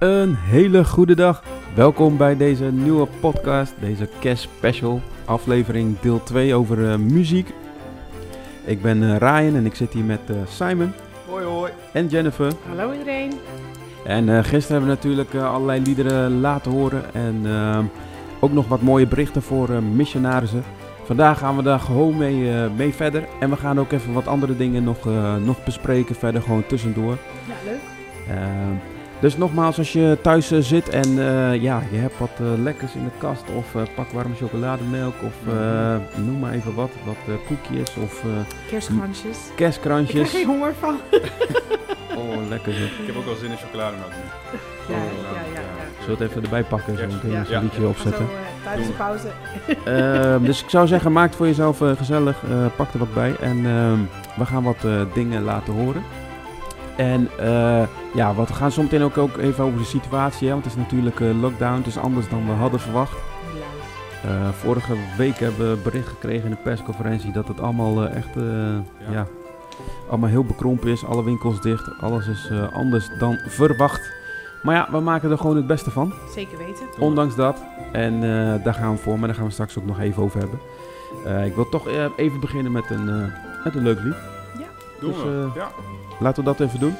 Een hele goede dag. Welkom bij deze nieuwe podcast, deze Cash Special, aflevering deel 2 over eh, muziek. Ik ben eh, Ryan en ik zit hier met eh, Simon Hoi hoi. en Jennifer. Hallo iedereen. En eh, gisteren hebben we natuurlijk allerlei liederen laten horen en ehm, ook nog wat mooie berichten voor eh, missionarissen. Vandaag gaan we daar gewoon mee, eh, mee verder en we gaan ook even wat andere dingen nog, eh, nog bespreken verder, gewoon tussendoor. Ja, leuk. Dus nogmaals, als je thuis eh, zit en eh, ja, je hebt wat eh, lekkers in de kast of eh, pak warme chocolademelk of eh, noem maar even wat, wat eh, koekjes of eh Kerstkransjes. Ik kerstkrantjes. geen honger van. Oh, lekker zeg. Ik heb ook wel zin in chocolademelk nu. Ja, Oh, ja, ja. ja. Zullen we het even erbij pakken, zo Ja. meteen Ja. als Ja. een liedje Zo, opzetten. eh, tijdens de pauze. Ehm, dus ik zou zeggen, maak het voor jezelf eh, gezellig, eh, pak er wat bij en ehm, we gaan wat eh, dingen laten horen. En eh, ja, wat, we gaan zometeen ook, ook even over de situatie, hè, want het is natuurlijk eh, lockdown, het is anders dan we hadden verwacht. Eh, vorige week hebben we bericht gekregen in de persconferentie dat het allemaal echt eh, ja. allemaal heel bekrompen is. Alle winkels dicht, alles is eh, anders dan verwacht. Maar ja, we maken er gewoon het beste van, Zeker weten. ondanks dat. En eh, daar gaan we voor, maar daar gaan we straks ook nog even over hebben. Eh, ik wil toch even beginnen met een, eh, met een leuk lied. Doen Dus, we. ja. Laten we dat even doen.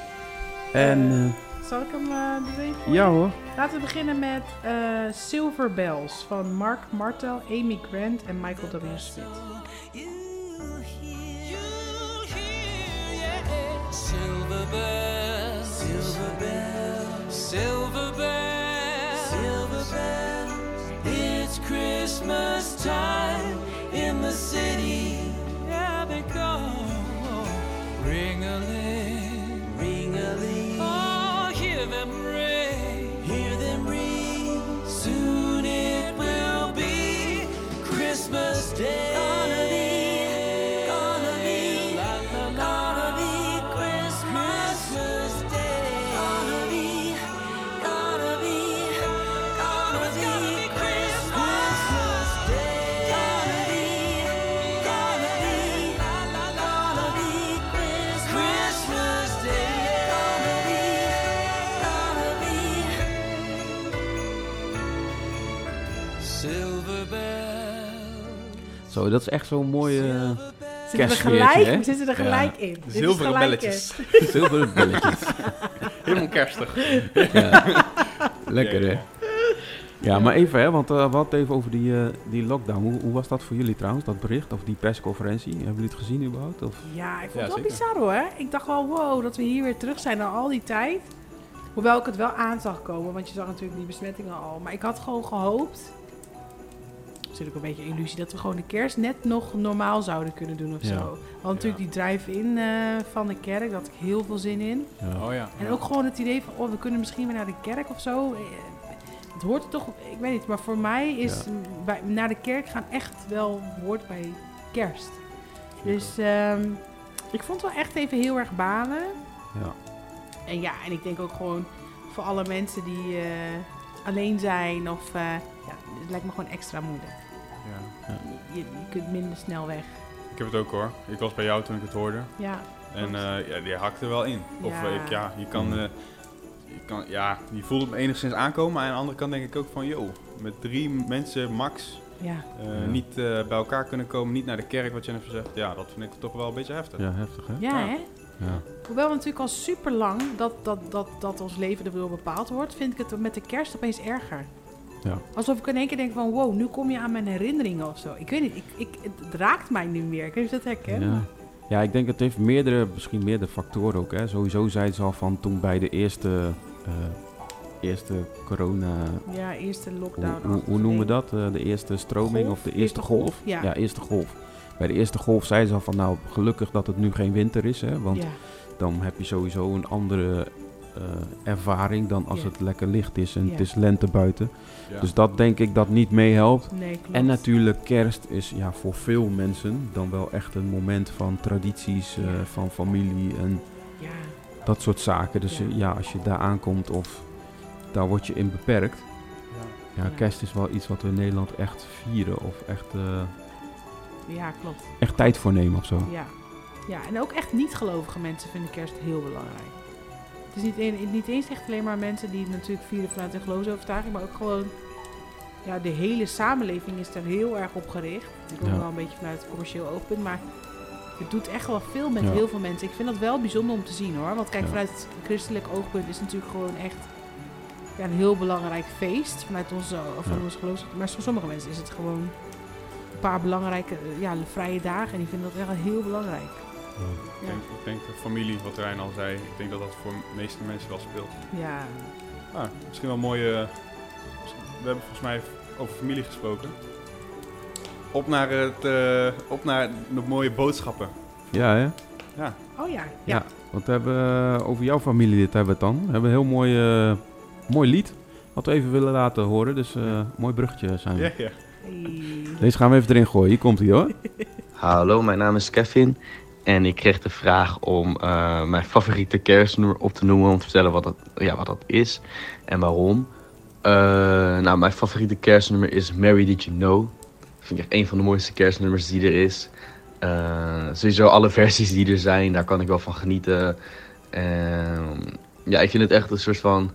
En eh, Zal ik hem uh, doen even voor ja hoor, Laten we beginnen met eh, Silver Bells van Mark Martel, Amy Grant en Michael W. Smith. Silver bells, silver bells, silver bells, silver bells. It's Christmas time Day. Zo, dat is echt zo'n mooie uh, Zitten gelijk, hè? we zitten er gelijk in. Zilveren gelijk, belletjes. eh. zilveren belletjes. Helemaal kerstig. Ja. Lekker hè? ja. Maar even hè, want uh, we hadden het even over die, uh, die lockdown. Hoe, hoe, was dat voor jullie trouwens, dat bericht of die persconferentie? Hebben jullie het gezien überhaupt? Of? Ja, ik vond Ja, het wel bizar hoor. Ik dacht wel, wow, dat we hier weer terug zijn na al die tijd. Hoewel ik het wel aan zag komen, want je zag natuurlijk die besmettingen al. Maar ik had gewoon gehoopt, natuurlijk een beetje een illusie, dat we gewoon de kerst net nog normaal zouden kunnen doen of Ja. zo. Want natuurlijk die drive-in eh, van de kerk, daar had ik heel veel zin in. Ja. Oh ja. En ook gewoon het idee van, oh, we kunnen misschien weer naar de kerk of zo. Eh, Het hoort er toch, ik weet niet, maar voor mij is bij, naar de kerk gaan echt wel hoort bij kerst. Dus ehm, ik vond het wel echt even heel erg balen. Ja. En ja, en ik denk ook gewoon voor alle mensen die eh, alleen zijn of eh, ja, het lijkt me gewoon extra moeilijk. ja. Je, je kunt minder snel weg. Ik heb het ook hoor. Ik was bij jou toen ik het hoorde. Ja, En eh, ja, die hakte wel in. Of Ja. eh, ik, ja, je kan, eh, je kan, ja, je voelt het enigszins aankomen. Maar aan de andere kant denk ik ook van, yo, met drie mensen max ja. eh, Ja. niet eh, bij elkaar kunnen komen, niet naar de kerk, wat Jennifer zegt. Ja, dat vind ik toch wel een beetje heftig. ja, heftig hè? Ja, Ja. hè? Ja. Hoewel natuurlijk al super lang dat, dat, dat, dat ons leven er wel bepaald wordt, vind ik het met de kerst opeens erger. Ja. Alsof ik in één keer denk van wow, nu kom je aan mijn herinneringen of zo. Ik weet niet, ik, ik, het raakt mij nu meer. Of je dat herkent. Ja. ja, ik denk het heeft meerdere, misschien meerdere factoren ook. Hè. Sowieso zeiden ze al van toen bij de eerste, eh, eerste corona... Ja, eerste lockdown. hoe, hoe noemen we dat? Eh, de eerste stroming Golf? of de Eerste eerste golf? golf, ja. ja, eerste golf. Bij de eerste golf zeiden ze al van nou, gelukkig dat het nu geen winter is. Hè, want Ja, dan heb je sowieso een andere eh, ervaring dan als Ja. het lekker licht is en Ja. het is lente buiten. Ja. Dus dat denk ik dat niet meehelpt. nee. En natuurlijk kerst is ja, voor veel mensen dan wel echt een moment van tradities, eh, van familie en Ja, dat soort zaken. Dus Ja. eh, ja, als je daar aankomt of daar word je in beperkt. Ja, Ja. kerst is wel iets wat we in Nederland echt vieren of echt, eh, ja, klopt. echt tijd voor nemen of zo. Ja. ja, en ook echt niet-gelovige mensen vinden kerst heel belangrijk. Het is niet, een- niet eens echt alleen maar mensen die het natuurlijk vieren vanuit een geloofsovertuiging, maar ook gewoon, ja, de hele samenleving is er heel erg op gericht. Ik kom Ja. wel een beetje vanuit het commercieel oogpunt, maar het doet echt wel veel met Ja. heel veel mensen. Ik vind dat wel bijzonder om te zien hoor. Want kijk, Ja. vanuit het christelijk oogpunt is het natuurlijk gewoon echt ja, een heel belangrijk feest. Vanuit onze, of Ja. onze geloofs. Maar voor sommige mensen is het gewoon paar belangrijke eh, ja, vrije dagen. En die vinden dat echt wel heel belangrijk. Ik denk, ik denk de familie, wat Rijn al zei, ik denk dat dat voor de meeste mensen wel speelt. Ja, Ah, misschien wel een mooie... We hebben volgens mij over familie gesproken. Op naar, het, eh, op naar de mooie boodschappen. Ja, hè? Ja, oh ja. Ja. ja. Want we hebben eh, over jouw familie dit hebben we het dan. We hebben een heel mooi, eh, mooi lied. Wat we even willen laten horen. Dus eh mooi bruggetje zijn we. ja, ja. Hey. Deze gaan we even erin gooien. Hier komt hij hoor. Hallo, mijn naam is Kevin. En ik kreeg de vraag om eh, mijn favoriete kerstnummer op te noemen. Om te vertellen wat dat, ja, wat dat is en waarom. Eh, nou, mijn favoriete kerstnummer is Mary Did You Know. Dat vind ik echt een van de mooiste kerstnummers die er is. Eh, sowieso alle versies die er zijn, daar kan ik wel van genieten. Ehm, ja, ik vind het echt een soort van...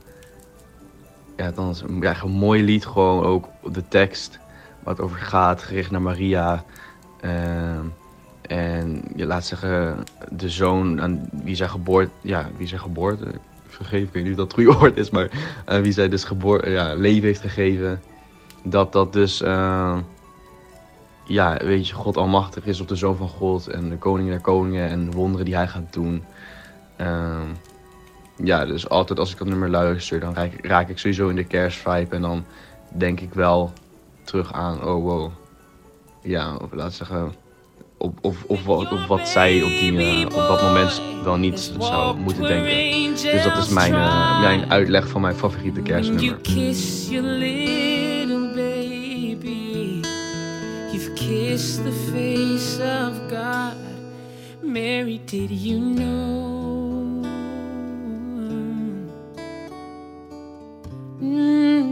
Ja, dan is een, ja, een mooi lied. Gewoon ook de tekst het over gaat, gericht naar Maria. Ehm, en je laat zeggen, de zoon aan wie zij geboorte, ja, wie zij geboorte, vergeef, ik weet niet of dat het goede woord is, maar eh, wie zij dus geboor, ja, leven heeft gegeven. Dat dat dus, eh, ja, weet je, God almachtig is op de zoon van God en de koning der koningen en de wonderen die hij gaat doen. Ja, dus altijd als ik dat nummer luister, dan raak, raak ik sowieso in de kerstvibe en dan denk ik wel terug aan, oh wow, ja, of laat zeggen, of, of, wat, wat zij op, die, eh, op dat moment wel niet zou moeten denken. Dus dat is mijn, eh, mijn uitleg van mijn favoriete kerstnummer. Mm,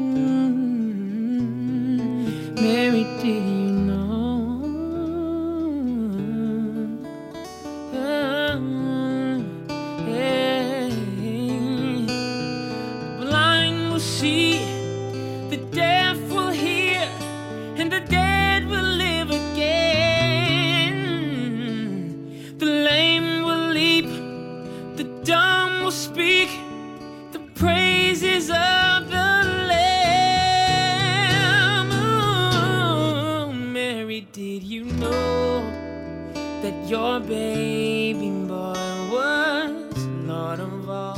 your baby boy was Lord of all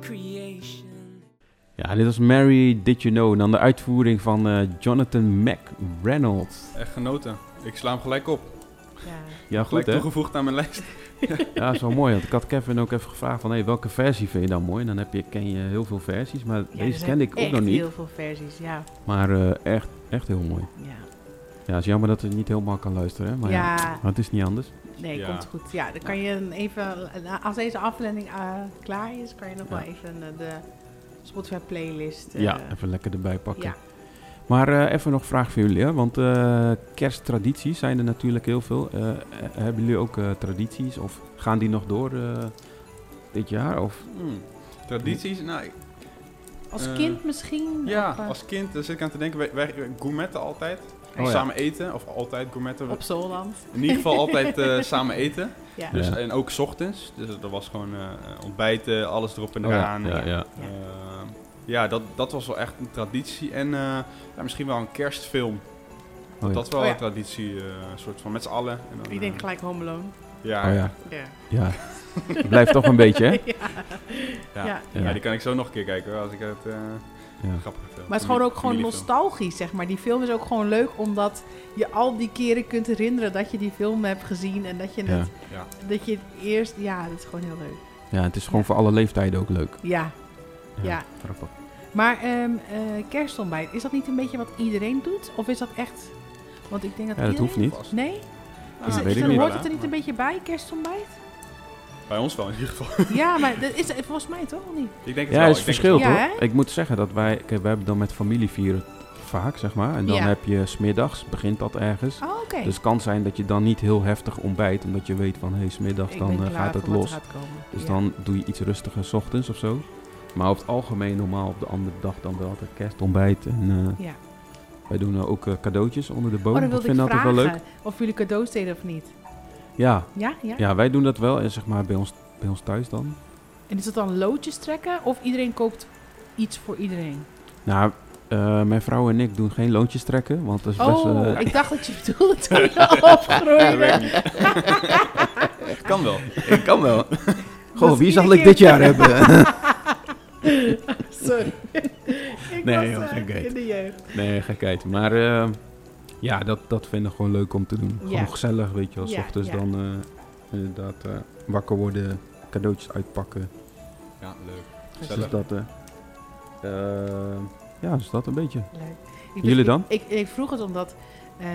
creation? Ja, dit was Mary Did You Know. En dan de uitvoering van eh, Jonathan McReynolds. Echt genoten. Ik sla hem gelijk op. Ja. Ja, goed Gelijk hè? toegevoegd aan mijn lijst. Ja, dat is wel mooi. Want ik had Kevin ook even gevraagd van... Hey, welke versie vind je dan mooi? En dan heb je, ken je heel veel versies. Maar Ja, deze kende ik ook nog niet. heel veel versies, ja. Maar eh, echt, echt heel mooi. ja. Ja, het is jammer dat je niet helemaal kan luisteren. Hè? Maar ja. Ja. maar het is niet anders. Nee, Ja. komt goed. Ja, dan kan je even, als deze aflevering eh, klaar is, kan je nog Ja. wel even eh, de Spotify playlist. eh, ja, even lekker erbij pakken. ja. Maar eh, even nog een vraag voor jullie. Hè? Want eh, kersttradities zijn er natuurlijk heel veel. Eh, eh, hebben jullie ook eh, tradities? Of gaan die nog door eh, dit jaar? Of, Hmm. Tradities? Nou, Als Eh, kind misschien? ja, of, eh, als kind daar zit ik aan te denken. Wij, wij gourmetten altijd. Oh ja. Samen eten, of altijd gourmetten. op Zoland. In ieder geval altijd eh, samen eten. Ja. Dus, Ja. En ook 's ochtends. Dus er was gewoon eh, ontbijten, alles erop en Oh ja, eraan. ja, ja. Ja. Eh, ja, dat, dat was wel echt een traditie. En eh, ja, misschien wel een kerstfilm. oh, ja. Dat is wel Oh ja. een traditie, eh, een soort van met z'n allen. En dan, Ik denk gelijk Home Alone. ja, Oh ja. Ja. blijft toch een beetje, hè? ja. Ja. Ja. Ja. Ja. die kan ik zo nog een keer kijken hoor, als ik het eh Ja. grappig vind. Maar het is gewoon ook gewoon nostalgisch, zeg maar. Die film is ook gewoon leuk, omdat je al die keren kunt herinneren dat je die film hebt gezien. En dat je Ja. het, Ja. dat je het eerst, ja, dat is gewoon heel leuk. ja, het is gewoon Ja. voor alle leeftijden ook leuk. Ja, Ja. Grappig. maar ehm eh, kerstontbijt, is dat niet een beetje wat iedereen doet? Of is dat echt, want ik denk dat Ja, dat hoeft iedereen- niet. Nee? dat Is het, weet is ik er- niet. hoort het er niet een beetje bij, kerstontbijt? Bij ons wel in ieder geval. Ja, maar dat is volgens mij toch niet? ik denk het Ja, wel. is ik denk verschil Ja, hoor. Ik moet zeggen dat wij, kijk, wij hebben dan met familie vieren vaak, zeg maar. En dan Ja. heb je smiddags, begint dat ergens. Oh. Dus het kan zijn dat je dan niet heel heftig ontbijt, omdat je weet van, hé, hey, smiddags Ik dan eh, gaat het los. gaat komen. Dus Ja. dan doe je iets rustiger 's ochtends of zo. Maar over het algemeen normaal op de andere dag dan wel het kerstontbijt. En eh, Ja. wij doen eh, ook eh, cadeautjes onder de boom. Oh, ik wilde vind ik dat altijd wel leuk. of jullie cadeaus deden of niet. Ja, Ja? ja? ja, wij doen dat wel. En zeg maar bij ons, bij ons thuis dan. En is dat dan loodjes trekken of iedereen koopt iets voor iedereen? Nou, eh, mijn vrouw en ik doen geen loontjes trekken. Want dat is best... Oh, eh, ik dacht dat je bedoelde toen je opgroeide. Kan wel. ik kan wel. Goh, wie zal ik dit jaar hebben? Sorry. ik Nee, was eh, gekheid. in de jeugd. nee, gekheid. Maar eh, ja, dat, dat vind ik gewoon leuk om te doen. Ja. Gewoon gezellig, weet je wel. Ja, ochtends ja. dan eh, inderdaad eh, wakker worden, cadeautjes uitpakken. Ja, leuk. Dus Gezellig. dat... eh, eh, ja, dus dat een beetje. Leuk. Ik Jullie dan? Ik, ik, vroeg het omdat eh,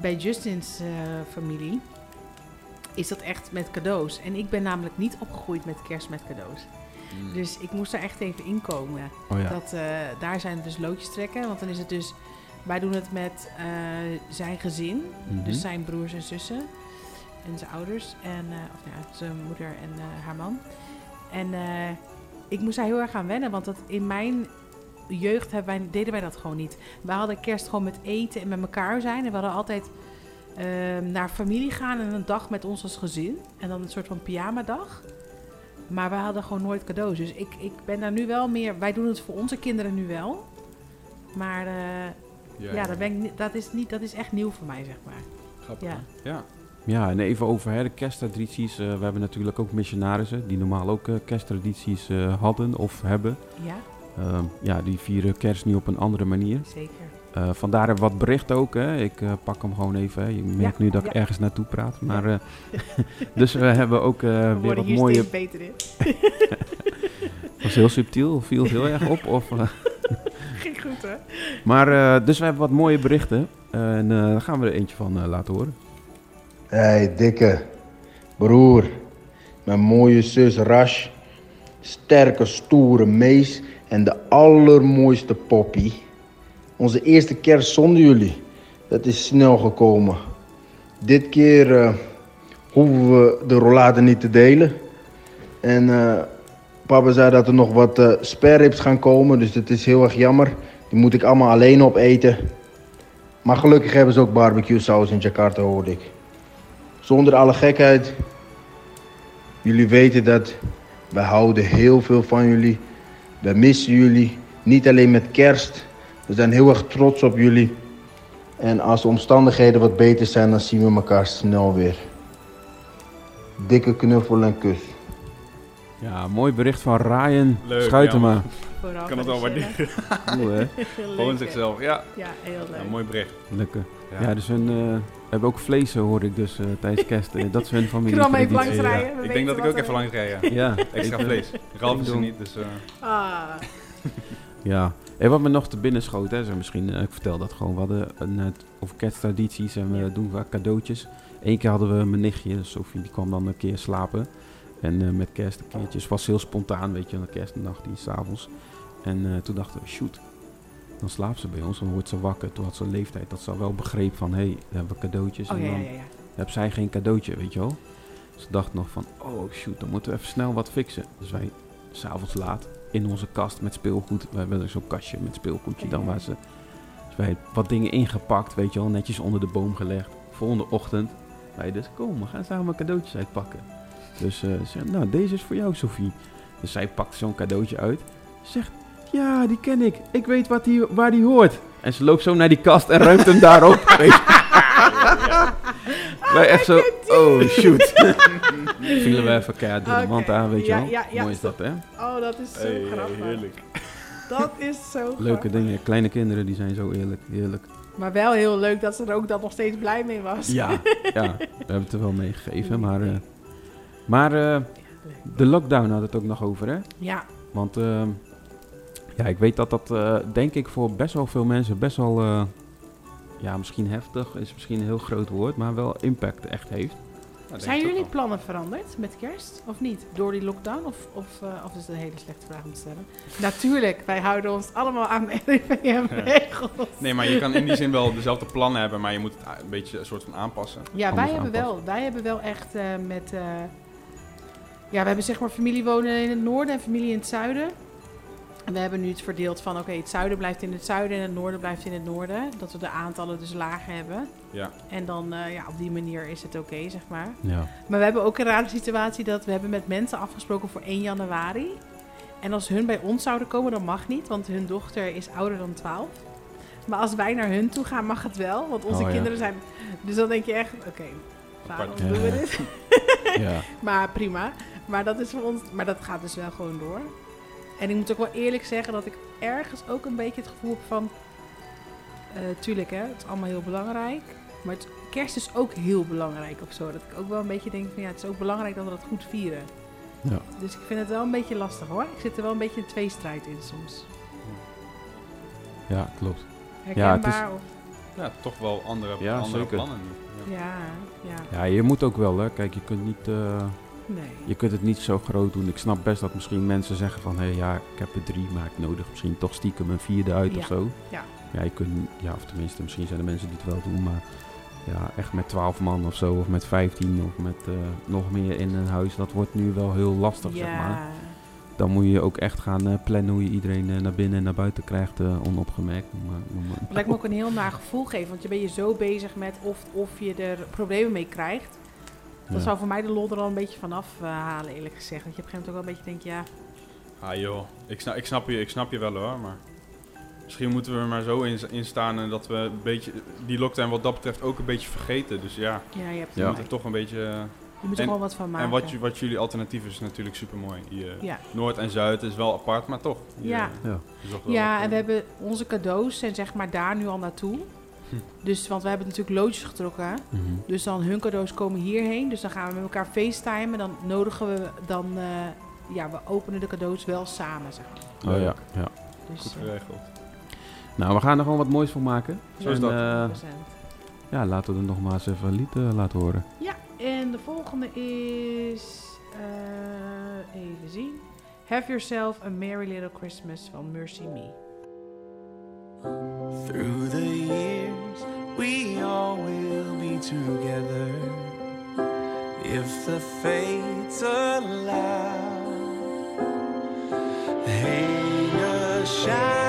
bij Justin's eh, familie is dat echt met cadeaus. En ik ben namelijk niet opgegroeid met kerst met cadeaus. Mm. Dus ik moest daar echt even inkomen. Oh ja. Dat, eh, daar zijn dus loodjes trekken. Want dan is het dus... Wij doen het met eh, zijn gezin. Mhm. Dus zijn broers en zussen. En zijn ouders. En, eh, of ja, zijn moeder en eh, haar man. En ik moest daar heel erg aan wennen. Want dat in mijn jeugd hebben wij, deden wij dat gewoon niet. Wij hadden kerst gewoon met eten en met elkaar zijn. En we hadden altijd ehm, naar familie gaan en een dag met ons als gezin. En dan een soort van pyjama-dag. Maar wij hadden gewoon nooit cadeaus. Dus ik, ik ben daar nu wel meer... Wij doen het voor onze kinderen nu wel. Maar ja, dat, ben ik, dat, is niet, dat is echt nieuw voor mij, zeg maar. Grappig, Ja. Ja. Ja, en even over hè, de kersttradities. Eh, we hebben natuurlijk ook missionarissen die normaal ook eh, kersttradities eh, hadden of hebben. Ja, Ehm, ja, die vieren kerst nu op een andere manier. zeker. Eh, vandaar hebben we wat bericht ook. Hè. Ik eh, pak hem gewoon even. Hè. Je merkt nu dat ik ergens naartoe praat. Maar, eh, dus we hebben ook eh, We weer worden wat hier mooie... steeds beter in. was heel subtiel, viel heel erg op. Of, goed, hè? maar eh, dus we hebben wat mooie berichten. En eh, daar gaan we er eentje van eh, laten horen. Hey, dikke broer, mijn mooie zus Rash, sterke, stoere Mees en de allermooiste Poppy. Onze eerste kerst zonder jullie, dat is snel gekomen. Dit keer eh, hoeven we de rollade niet te delen. En eh, papa zei dat er nog wat spareribs gaan komen, dus dat is heel erg jammer. Die moet ik allemaal alleen opeten. Maar gelukkig hebben ze ook barbecue saus in Jakarta, hoorde ik. Zonder alle gekheid. Jullie weten dat. Wij houden heel veel van jullie. Wij missen jullie. Niet alleen met kerst. We zijn heel erg trots op jullie. En als de omstandigheden wat beter zijn, dan zien we elkaar snel weer. Dikke knuffel en kus. Ja, mooi bericht van Ryan Leuk, Schuitema. Vooral Ik kan het wel waarderen. Cool, hè? Gewoon zichzelf. Ja. Ja, heel leuk. ja, mooi bericht. Lekker. Ja, Ja. dus hun eh, hebben ook vlees, hoor ik dus eh, tijdens kerst. Eh, dat is hun familie. Kram even traditie. langs Ja. rijden. we Ik denk dat ik ook even langs rij, ja. Ja, Extra ik, vlees. Ralf is er niet, dus... eh, Ah, Ja. En wat me nog te binnen schoot, hè, zo misschien, ik vertel dat gewoon. We hadden een, eh, over kersttradities en we Ja. doen vaak cadeautjes. Eén keer hadden we mijn nichtje, Sophie, die kwam dan een keer slapen. En eh, met kerst een keertje. Het was heel spontaan, weet je, een kerstnacht, die s'avonds. En eh, toen dachten we, shoot, dan slaapt ze bij ons, dan wordt ze wakker. Toen had ze een leeftijd dat ze al wel begreep van, hé, hey, we hebben cadeautjes. oh en ja, dan ja, ja. heb zij geen cadeautje, weet je wel. Ze dacht nog van, oh shoot, dan moeten we even snel wat fixen. Dus wij, s'avonds laat, in onze kast met speelgoed. We hebben zo'n kastje met speelgoedje dan waar ze... Dus wij wat dingen ingepakt, weet je wel, netjes onder de boom gelegd. Volgende ochtend, wij dus, kom, we gaan samen cadeautjes uitpakken. Dus eh, ze zei, nou, deze is voor jou, Sophie. Dus zij pakt zo'n cadeautje uit. Zegt, ja, die ken ik. Ik weet wat die, waar die hoort. En ze loopt zo naar die kast en ruimt hem daarop. Weet je. Wij echt zo, oh shoot. Vielen we even keihard door de aan, weet je ja, wel. ja, ja, Mooi is dat, hè? Oh, dat is zo hey, grappig. heerlijk. Dat is zo Leuke grappig. dingen. Kleine kinderen, die zijn zo eerlijk. Heerlijk. Maar wel heel leuk dat ze er ook dan nog steeds blij mee was. Ja, ja. We hebben het er wel mee gegeven, maar... eh, maar eh, de lockdown had het ook nog over, hè? Ja, Want ehm, ja, ik weet dat dat, eh, denk ik, voor best wel veel mensen best wel, eh, ja, misschien heftig is misschien een heel groot woord, maar wel impact echt heeft. Zijn jullie plannen veranderd met kerst? Of niet? Door die lockdown? Of, of, eh, of is het een hele slechte vraag om te stellen? Natuurlijk, wij houden ons allemaal aan de RIVM-regels. Nee, maar je kan in die zin wel dezelfde plannen hebben, maar je moet het een beetje een soort van aanpassen. Ja, wij hebben, wel, wij hebben wel echt eh, met... eh, ja, we hebben zeg maar familie wonen in het noorden en familie in het zuiden. En we hebben nu het verdeeld van, oké, het zuiden blijft in het zuiden en het noorden blijft in het noorden. Dat we de aantallen dus lager hebben. Ja, En dan, eh, ja, op die manier is het oké, zeg maar. Ja. Maar we hebben ook een rare situatie dat we hebben met mensen afgesproken voor 1 januari. En als hun bij ons zouden komen, dan mag niet, want hun dochter is ouder dan 12. Maar als wij naar hun toe gaan, mag het wel, want onze Oh, ja. kinderen zijn... Dus dan denk je echt, oké, waarom doen we dit? ja. Maar prima. Maar dat is voor ons, maar dat gaat dus wel gewoon door. En ik moet ook wel eerlijk zeggen dat ik ergens ook een beetje het gevoel heb van... eh, tuurlijk, hè, het is allemaal heel belangrijk. Maar het, kerst is ook heel belangrijk of zo. Dat ik ook wel een beetje denk van ja, het is ook belangrijk dat we dat goed vieren. Ja. Dus ik vind het wel een beetje lastig hoor. Ik zit er wel een beetje in tweestrijd in soms. ja, klopt. Herkenbaar of... ja toch wel andere, Ja, andere zeker. plannen. Ja. Ja, ja, Ja, je moet ook wel, hè. Kijk, je kunt niet... eh, nee. Je kunt het niet zo groot doen. Ik snap best dat misschien mensen zeggen van... hé, ja, ik heb er drie, maar ik nodig misschien toch stiekem een vierde uit Ja, of zo. ja. Ja, je kunt... Ja, of tenminste, misschien zijn er mensen die het wel doen, maar... Ja, echt met twaalf man of zo, of met vijftien, of met eh, nog meer in een huis. Dat wordt nu wel heel lastig, zeg maar. Ja, Dan moet je ook echt gaan eh, plannen hoe je iedereen eh, naar binnen en naar buiten krijgt, onopgemerkt. Maar, lijkt me ook een heel naar gevoel geven. Want je bent je zo bezig met of, of je er problemen mee krijgt. Dat zou voor mij de lol er al een beetje vanaf halen, eerlijk gezegd. Want je op een gegeven moment ook wel een beetje denkt, ja, Ah joh, ik snap, ik, snap je, ik snap je wel hoor, maar misschien moeten we er maar zo in, in staan en dat we een beetje die lockdown wat dat betreft ook een beetje vergeten. Dus ja, ja je hebt je moet er toch een beetje... Je moet er En- gewoon wat van maken. en wat, jullie alternatief is natuurlijk super mooi. Ja, Noord en Zuid is wel apart, maar toch. Je- Ja. Ja. ja en we eh, hebben onze cadeaus zijn zeg maar daar nu al naartoe. Hm. Dus, want we hebben natuurlijk loodjes getrokken. Mhm. Dus dan hun cadeaus komen hierheen. Dus dan gaan we met elkaar facetimen. Dan nodigen we, dan, eh, ja, we openen de cadeaus wel samen, zeg maar. Oh ja, ja. Dus, Goed eh, geregeld. Nou, we gaan er gewoon wat moois van maken. Zo is En, dat. eh, 100%. ja, laten we er nog maar eens even een lied laten horen. Ja, en de volgende is. eh, even zien. Have Yourself a Merry Little Christmas van Mercy Me. Through the years, we all will be together if the fates allow. Hang a shining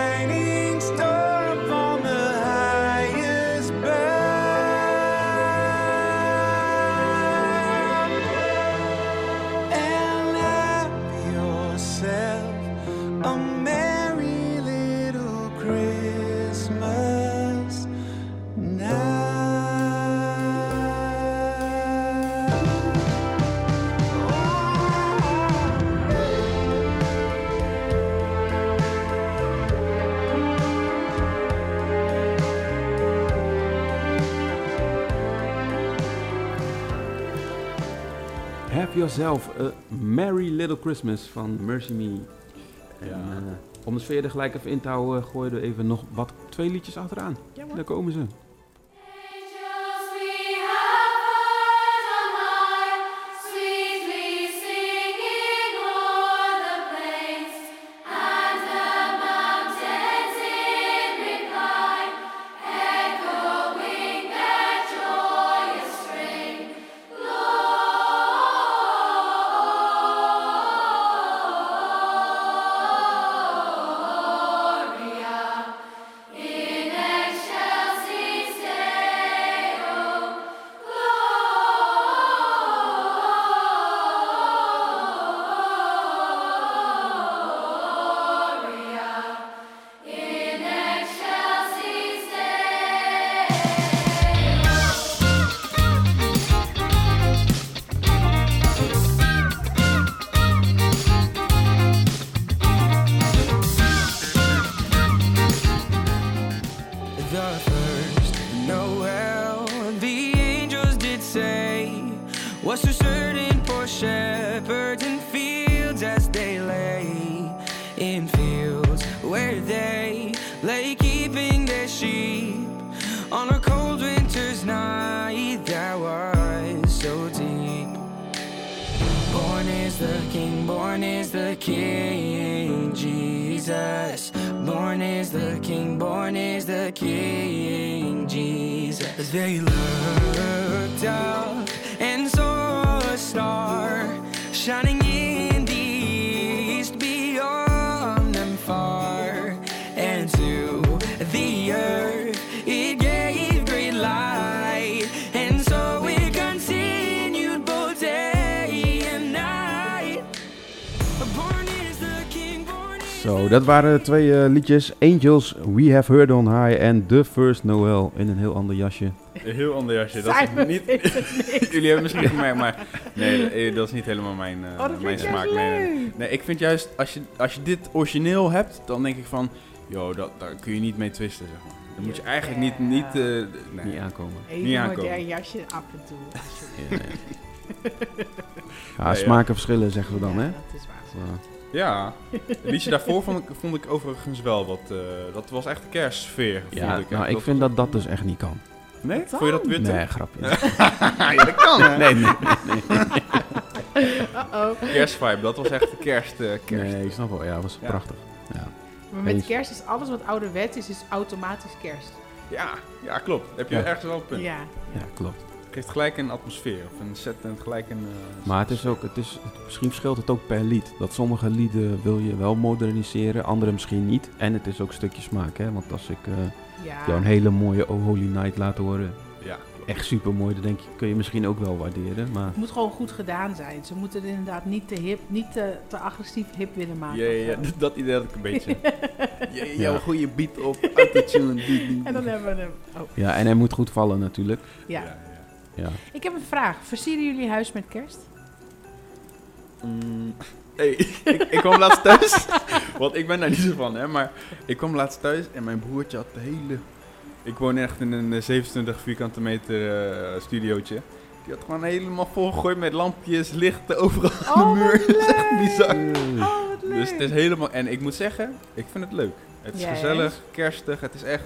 Yourself a Merry Little Christmas van Mercy Me. En, Ja. eh, om de sfeer er gelijk even in te houden, gooien we even nog wat twee liedjes achteraan. Ja. Daar komen ze. Jesus. They looked up and saw a star shining dat waren twee eh, liedjes. Angels, We Have Heard On High en The First Noel in een heel ander jasje. Een heel ander jasje. Dat Zijn we is niet... weten het niet. Jullie hebben misschien gemerkt, maar nee, eh, dat is niet helemaal mijn, eh, Oh, dat vind mijn smaak. Nee, nee. ik vind juist, als je, als je dit origineel hebt, dan denk ik van, joh, dat, daar kun je niet mee twisten, zeg maar. Dan moet je eigenlijk niet, niet, eh, nee. Niet aankomen. Even Niet een aankomen. modern jasje af en toe. alsjeblieft. Ja, ja. smaken verschillen, zeggen we dan, Ja, hè? dat is waar. Zo. Ja, het liedje daarvoor vond ik, vond ik overigens wel wat, eh, dat was echt de kerstsfeer, Ja, vond ik. nou, ik vind dat dat dus echt niet kan. Nee? Vond je dat weer te... Nee, grapje. ja, dat kan, hè? Nee, nee, Uh-oh. Kerstvibe, dat was echt de kerst, eh, kerst. nee, ik snap wel. Ja, dat was Ja. prachtig. Ja. Maar met kerst is alles wat ouderwets is, is automatisch kerst. Ja, ja, klopt. Heb je Ja. ergens wel een punt. Ja. ja, klopt. Het geeft gelijk een atmosfeer, of een set en gelijk een... eh, Maar het is ook, het is, het- misschien verschilt het ook per lied. Dat sommige lieden wil je wel moderniseren, andere misschien niet. En het is ook een stukje smaak, hè. Want als ik eh, Ja. jou een hele mooie Oh Holy Night laat horen, Ja, echt super mooi, dan denk je, kun je misschien ook wel waarderen. Maar Het moet gewoon goed gedaan zijn. Ze moeten het inderdaad niet te hip, niet te, te agressief hip willen maken. Ja, ja, dat- idee had ik een beetje. Ja, Ja. jouw goede beat op autotune. En dan hebben we hem. Oh, ja, en hij moet goed vallen natuurlijk. ja. Ja. Ik heb een vraag. Versieren jullie huis met kerst? Mm, hey, ik, ik kwam laatst thuis, want ik ben daar niet zo van, hè, maar ik kwam laatst thuis en mijn broertje had de hele... Ik woon echt in een eh, 27 vierkante meter eh studiootje. Die had gewoon helemaal volgegooid met lampjes, lichten overal aan Oh, de muur. wat Dat is echt bizar. Oh, wat leuk. Dus het is helemaal... En ik moet zeggen, ik vind het leuk. Het is Ja, gezellig, kerstig, het is echt...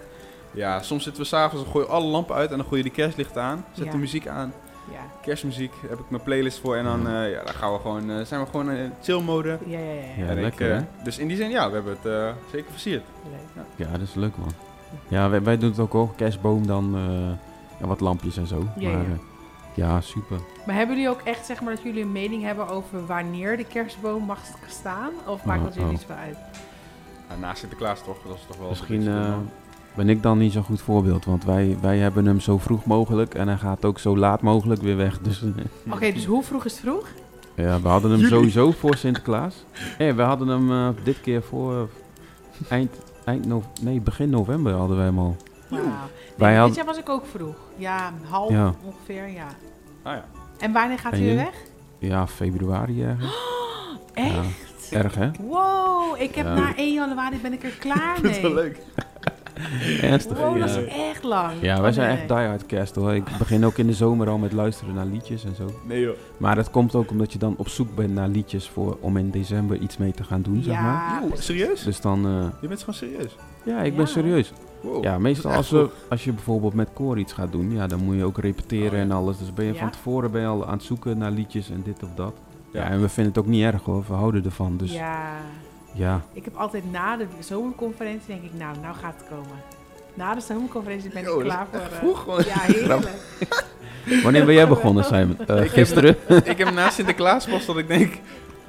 Ja, soms zitten we s'avonds, dan gooi je alle lampen uit en dan gooi je de kerstlichten aan. Zet Ja. de muziek aan. Ja. Kerstmuziek, heb ik mijn playlist voor. En dan, eh, ja, dan gaan we gewoon, eh, zijn we gewoon in chill mode. Ja, ja, ja. Ja, En ik, lekker, eh, hè? Dus in die zin, ja, we hebben het eh, zeker versierd. Leuk. Ja, dat is leuk man. Ja, wij, wij doen het ook hoor. Kerstboom dan eh, ja, wat lampjes en zo. Ja, maar, ja. eh, ja, super. Maar hebben jullie ook echt, zeg maar, dat jullie een mening hebben over wanneer de kerstboom mag staan? Of maakt Oh, dat jullie oh. niet zo uit? Ja, naast Sinterklaas toch, dat is toch wel... Misschien iets eh. Ben ik dan niet zo'n goed voorbeeld. Want wij, wij hebben hem zo vroeg mogelijk. En hij gaat ook zo laat mogelijk weer weg. Dus Oké, dus hoe vroeg is het vroeg? ja, we hadden hem Jullie. sowieso voor Sinterklaas. Nee, we hadden hem eh, dit keer voor eh, eind, eind nee, begin november hadden wij hem al. Wauw. Wij Nee, Dit was ik ook vroeg. Ja, half Ja. ongeveer, ja. Ah ja. En wanneer gaat En hij weer weg? Ja, februari ergens. Echt? Ja, erg hè? Wow, ik heb Ja. na 1 januari ben ik er klaar Dat is wel mee. leuk. Ernstig. Wow, dat is echt lang. Ja, wij Oh, zijn nee. echt diehard kerst hoor. Ik begin ook in de zomer al met luisteren naar liedjes en zo. Nee joh. Maar dat komt ook omdat je dan op zoek bent naar liedjes voor om in december iets mee te gaan doen, zeg maar. Precies. serieus? Dus dan, eh, Je bent gewoon serieus? ja, ik ben serieus. Wow. Ja, meestal als, we, als je bijvoorbeeld met koor iets gaat doen, ja, dan moet je ook repeteren Oh, ja. en alles. Dus ben je Ja? van tevoren ben je al aan het zoeken naar liedjes en dit of dat. Ja, Ja. en we vinden het ook niet erg hoor, we houden ervan. Dus ja, Ja, ik heb altijd na de zomerconferentie denk ik, nou, nou gaat het komen. Na de zomerconferentie ben Yo, ik klaar voor... eh, vroeg. Ja, heerlijk. wanneer ben jij begonnen, Simon? Eh, Ik heb- gisteren? ik heb na Sinterklaas pas dat ik denk,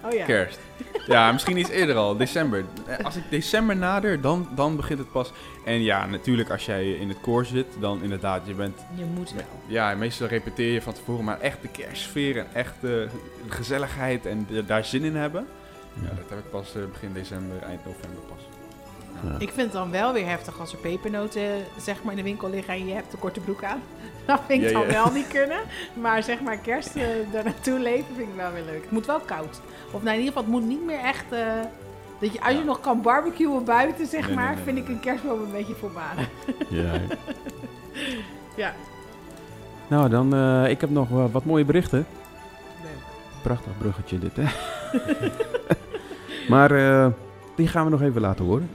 Oh ja. kerst. Ja, misschien iets eerder al, december. Eh, Als ik december nader, dan, dan begint het pas. En ja, natuurlijk als jij in het koor zit, dan inderdaad, je bent... Je moet wel. Ja, meestal repeteer je van tevoren, maar echt de kerstsfeer en echt de gezelligheid en de- daar zin in hebben. Ja, dat heb ik pas eh, begin december, eind november pas. Ja. Ik vind het dan wel weer heftig als er pepernoten zeg maar in de winkel liggen en je hebt een korte broek aan. Dat vind ik Ja, dan ja. wel niet kunnen. Maar zeg maar kerst eh daar naartoe leven vind ik wel weer leuk. Het moet wel koud. Of nou, in ieder geval, het moet niet meer echt... eh, dat je, als je nog kan barbecuen buiten, zeg Nee, maar, nee, vind nee. ik een kerstboom een beetje voorbarig. Ja. Ja. Nou, dan, eh, ik heb nog wat mooie berichten. Leuk. Prachtig bruggetje dit, hè? maar eh, die gaan we nog even laten horen.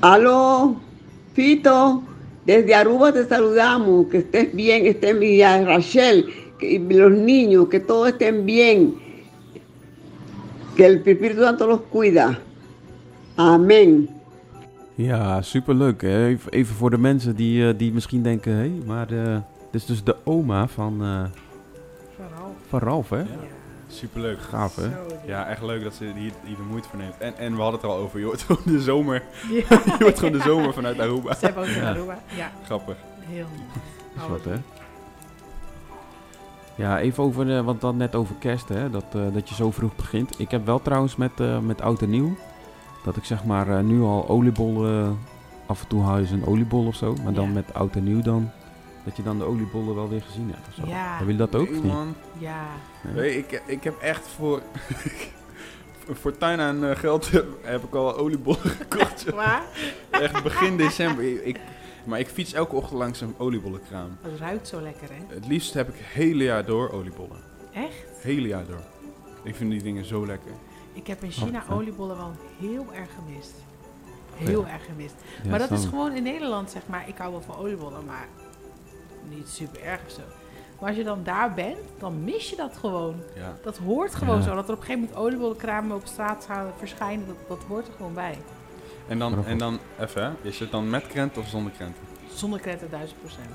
Aló, Fito, desde Aruba te saludamos, que estés bien, estés bien, Rachel, que- los niños, que todos estén bien, que el Espíritu Santo los cuida. Amén. Ja, superleuk. Hè? Even, voor de mensen die, eh, die misschien denken... hé, maar eh, dit is dus de oma van, eh, van Ralf, hè? Ja. Superleuk. Gaaf, hè? Ja, echt leuk dat ze hier, hier de moeite voor neemt. En, en we hadden het er al over, je hoort gewoon de zomer, Ja. je hoort gewoon de zomer vanuit Aruba. Ze hebben ook in Ja. Aruba. Ja, Grappig. heel Dat is wat, hè? Ja, even over, eh, want dan net over kerst, hè? Dat, eh, dat je zo vroeg begint. Ik heb wel trouwens met, eh, met oud en nieuw... dat ik zeg maar eh, nu al oliebollen... eh, af en toe haal je ze een oliebol of zo. Maar dan Ja. met oud en nieuw dan... dat je dan de oliebollen wel weer gezien hebt of zo. Ja. Hebben jullie dat ook Nee, of niet? man. Ja. Nee? Ik, ik heb echt voor, voor tuin aan eh, geld heb ik al oliebollen gekocht. Waar? Echt begin december. Ik, maar ik fiets elke ochtend langs een oliebollenkraam. Dat ruikt zo lekker, hè? Het liefst heb ik het hele jaar door oliebollen. Echt? Hele jaar door. Ik vind die dingen zo lekker. Ik heb in China Oh, oliebollen wel heel erg gemist. Heel erg gemist. Ja, maar dat is gewoon in Nederland, zeg maar. Ik hou wel van oliebollen, maar niet super erg of zo. Maar als je dan daar bent, dan mis je dat gewoon. Ja. Dat hoort gewoon Ja. zo. Dat er op een gegeven moment oliebollenkramen op straat gaan verschijnen, dat, dat hoort er gewoon bij. En dan, en dan even, hè, is het dan met krenten of zonder krenten? Zonder krenten duizend procent.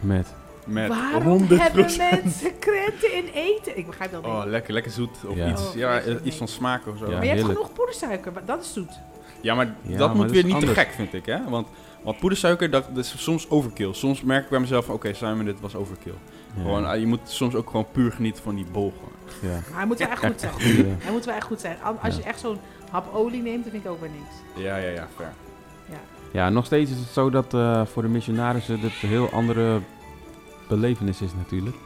Met. Met Waarom 100%. hebben mensen krenten in eten? Ik begrijp dat niet. Oh, lekker, lekker zoet. Of Ja. iets, Oh, ja, iets van nee. smaak of zo. Ja. maar je hebt genoeg poedersuiker, maar dat is zoet. Ja, maar Ja, dat maar moet dat weer niet te gek, vind ik, hè? Want, want poedersuiker, dat, dat is soms overkill. Soms merk ik bij mezelf, van, oké Simon, dit was overkill. Ja. Gewoon, ah, je moet soms ook gewoon puur genieten van die bol. ja. Maar hij moet wel echt goed zijn. Hij moet wel echt goed zijn. Al- Als Ja. je echt zo'n hap olie neemt, dan vind ik ook weer niks. Ja, ja, ja, fair. Ja, nog steeds is het zo dat eh, voor de missionarissen dit een heel andere belevenis is natuurlijk.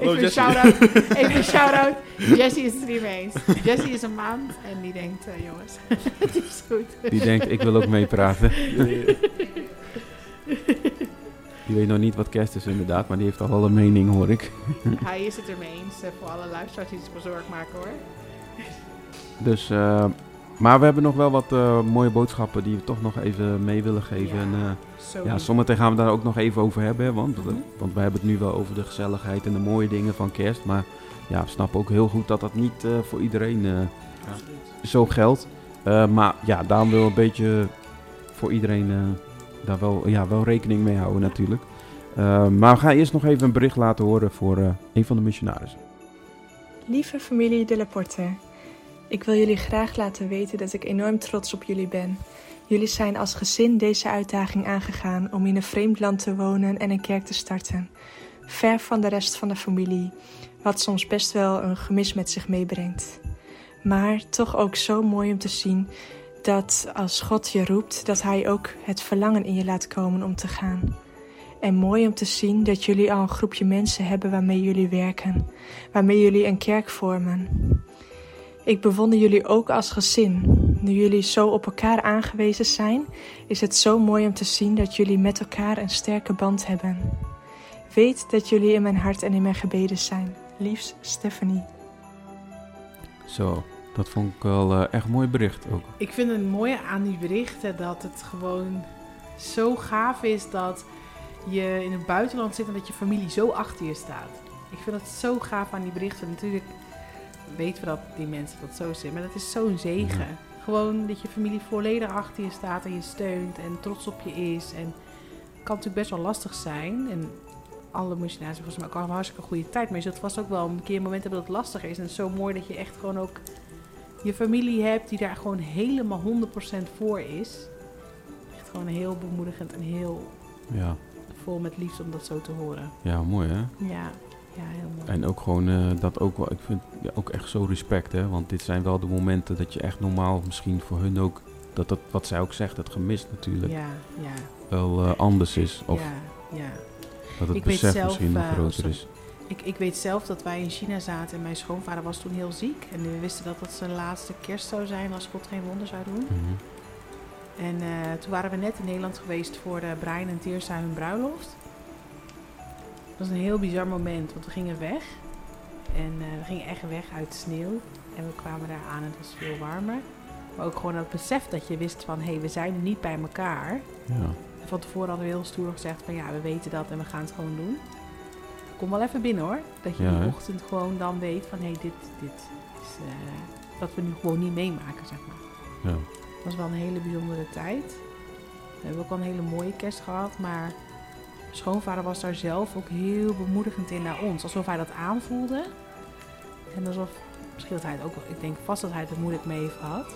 Even een shout-out. Even een shout-out. Jesse is het er niet mee eens. Jesse is een maand en die denkt, eh, jongens, het is goed. Die denkt, ik wil ook meepraten. Die weet nog niet wat kerst is inderdaad, maar die heeft al wel een mening hoor ik. Hij is het ermee eens. eh, voor alle luisteraars die zich bezorgd maken hoor. Dus, eh, maar we hebben nog wel wat eh, mooie boodschappen die we toch nog even mee willen geven. Ja. En, eh, Zo. ja, zometeen gaan we daar ook nog even over hebben. Want, Mhm. want we hebben het nu wel over de gezelligheid en de mooie dingen van kerst. Maar ja, we snappen ook heel goed dat dat niet eh, voor iedereen eh, zo geldt. Maar ja, daarom wil een beetje voor iedereen daar wel, ja, wel rekening mee houden natuurlijk. Maar we gaan eerst nog even een bericht laten horen voor een van de missionarissen. Lieve familie De Laporte, ik wil jullie graag laten weten dat ik enorm trots op jullie ben. Jullie zijn als gezin deze uitdaging aangegaan om in een vreemd land te wonen en een kerk te starten. Ver van de rest van de familie, wat soms best wel een gemis met zich meebrengt. Maar toch ook zo mooi om te zien dat als God je roept, dat Hij ook het verlangen in je laat komen om te gaan. En mooi om te zien dat jullie al een groepje mensen hebben waarmee jullie werken waarmee jullie een kerk vormen. Ik bewonder jullie ook als gezin. Nu jullie zo op elkaar aangewezen zijn, is het zo mooi om te zien dat jullie met elkaar een sterke band hebben. Weet dat jullie in mijn hart en in mijn gebeden zijn. Liefs, Stephanie. Zo, dat vond ik wel eh, echt een mooi bericht ook. Ik vind het mooie aan die berichten dat het gewoon zo gaaf is dat je in het buitenland zit en dat je familie zo achter je staat. Ik vind het zo gaaf aan die berichten. Natuurlijk weten we dat die mensen dat zo zien, maar dat is zo'n zegen. Gewoon dat je familie volledig achter je staat en je steunt en trots op je is. En het kan natuurlijk best wel lastig zijn. En alle missionaris volgens mij ook al een hartstikke goede tijd. Maar je zult vast ook wel een keer een moment hebben dat het lastig is. En het is zo mooi dat je echt gewoon ook je familie hebt die daar gewoon helemaal 100% voor is. Echt gewoon heel bemoedigend en heel Ja, vol met liefde om dat zo te horen. ja mooi hè. Ja, ja heel mooi. En ook gewoon eh, dat ook wel, ik vind ja, ook echt zo respect hè. Want dit zijn wel de momenten dat je echt normaal misschien voor hun ook, dat dat wat zij ook zegt, het gemist natuurlijk, Ja, ja, wel eh, anders is. Of ja, ja. dat het Ik besef zelf, misschien nog eh, groter sorry. is. Ik, ik weet zelf dat wij in China zaten en mijn schoonvader was toen heel ziek. En we wisten dat dat zijn laatste kerst zou zijn als God geen wonder zou doen. Mhm. En toen waren we net in Nederland geweest voor de Brian en Teersa hun bruiloft. Het was een heel bizar moment, want we gingen weg. En eh, we gingen echt weg uit de sneeuw. En we kwamen daar aan en het was veel warmer. Maar ook gewoon het besef dat je wist van, hé, hey, we zijn niet bij elkaar. Ja. En van tevoren hadden we heel stoer gezegd van, ja, we weten dat en we gaan het gewoon doen. kom wel even binnen hoor. Dat je Ja, die ochtend gewoon dan weet van hé, hey, dit, dit is eh, wat we nu gewoon niet meemaken, zeg maar. Ja. Het was wel een hele bijzondere tijd. We hebben ook al een hele mooie kerst gehad, maar schoonvader was daar zelf ook heel bemoedigend in naar ons. Alsof hij dat aanvoelde. En alsof, misschien dat hij het ook wel, ik denk vast dat hij het er moeilijk mee heeft gehad.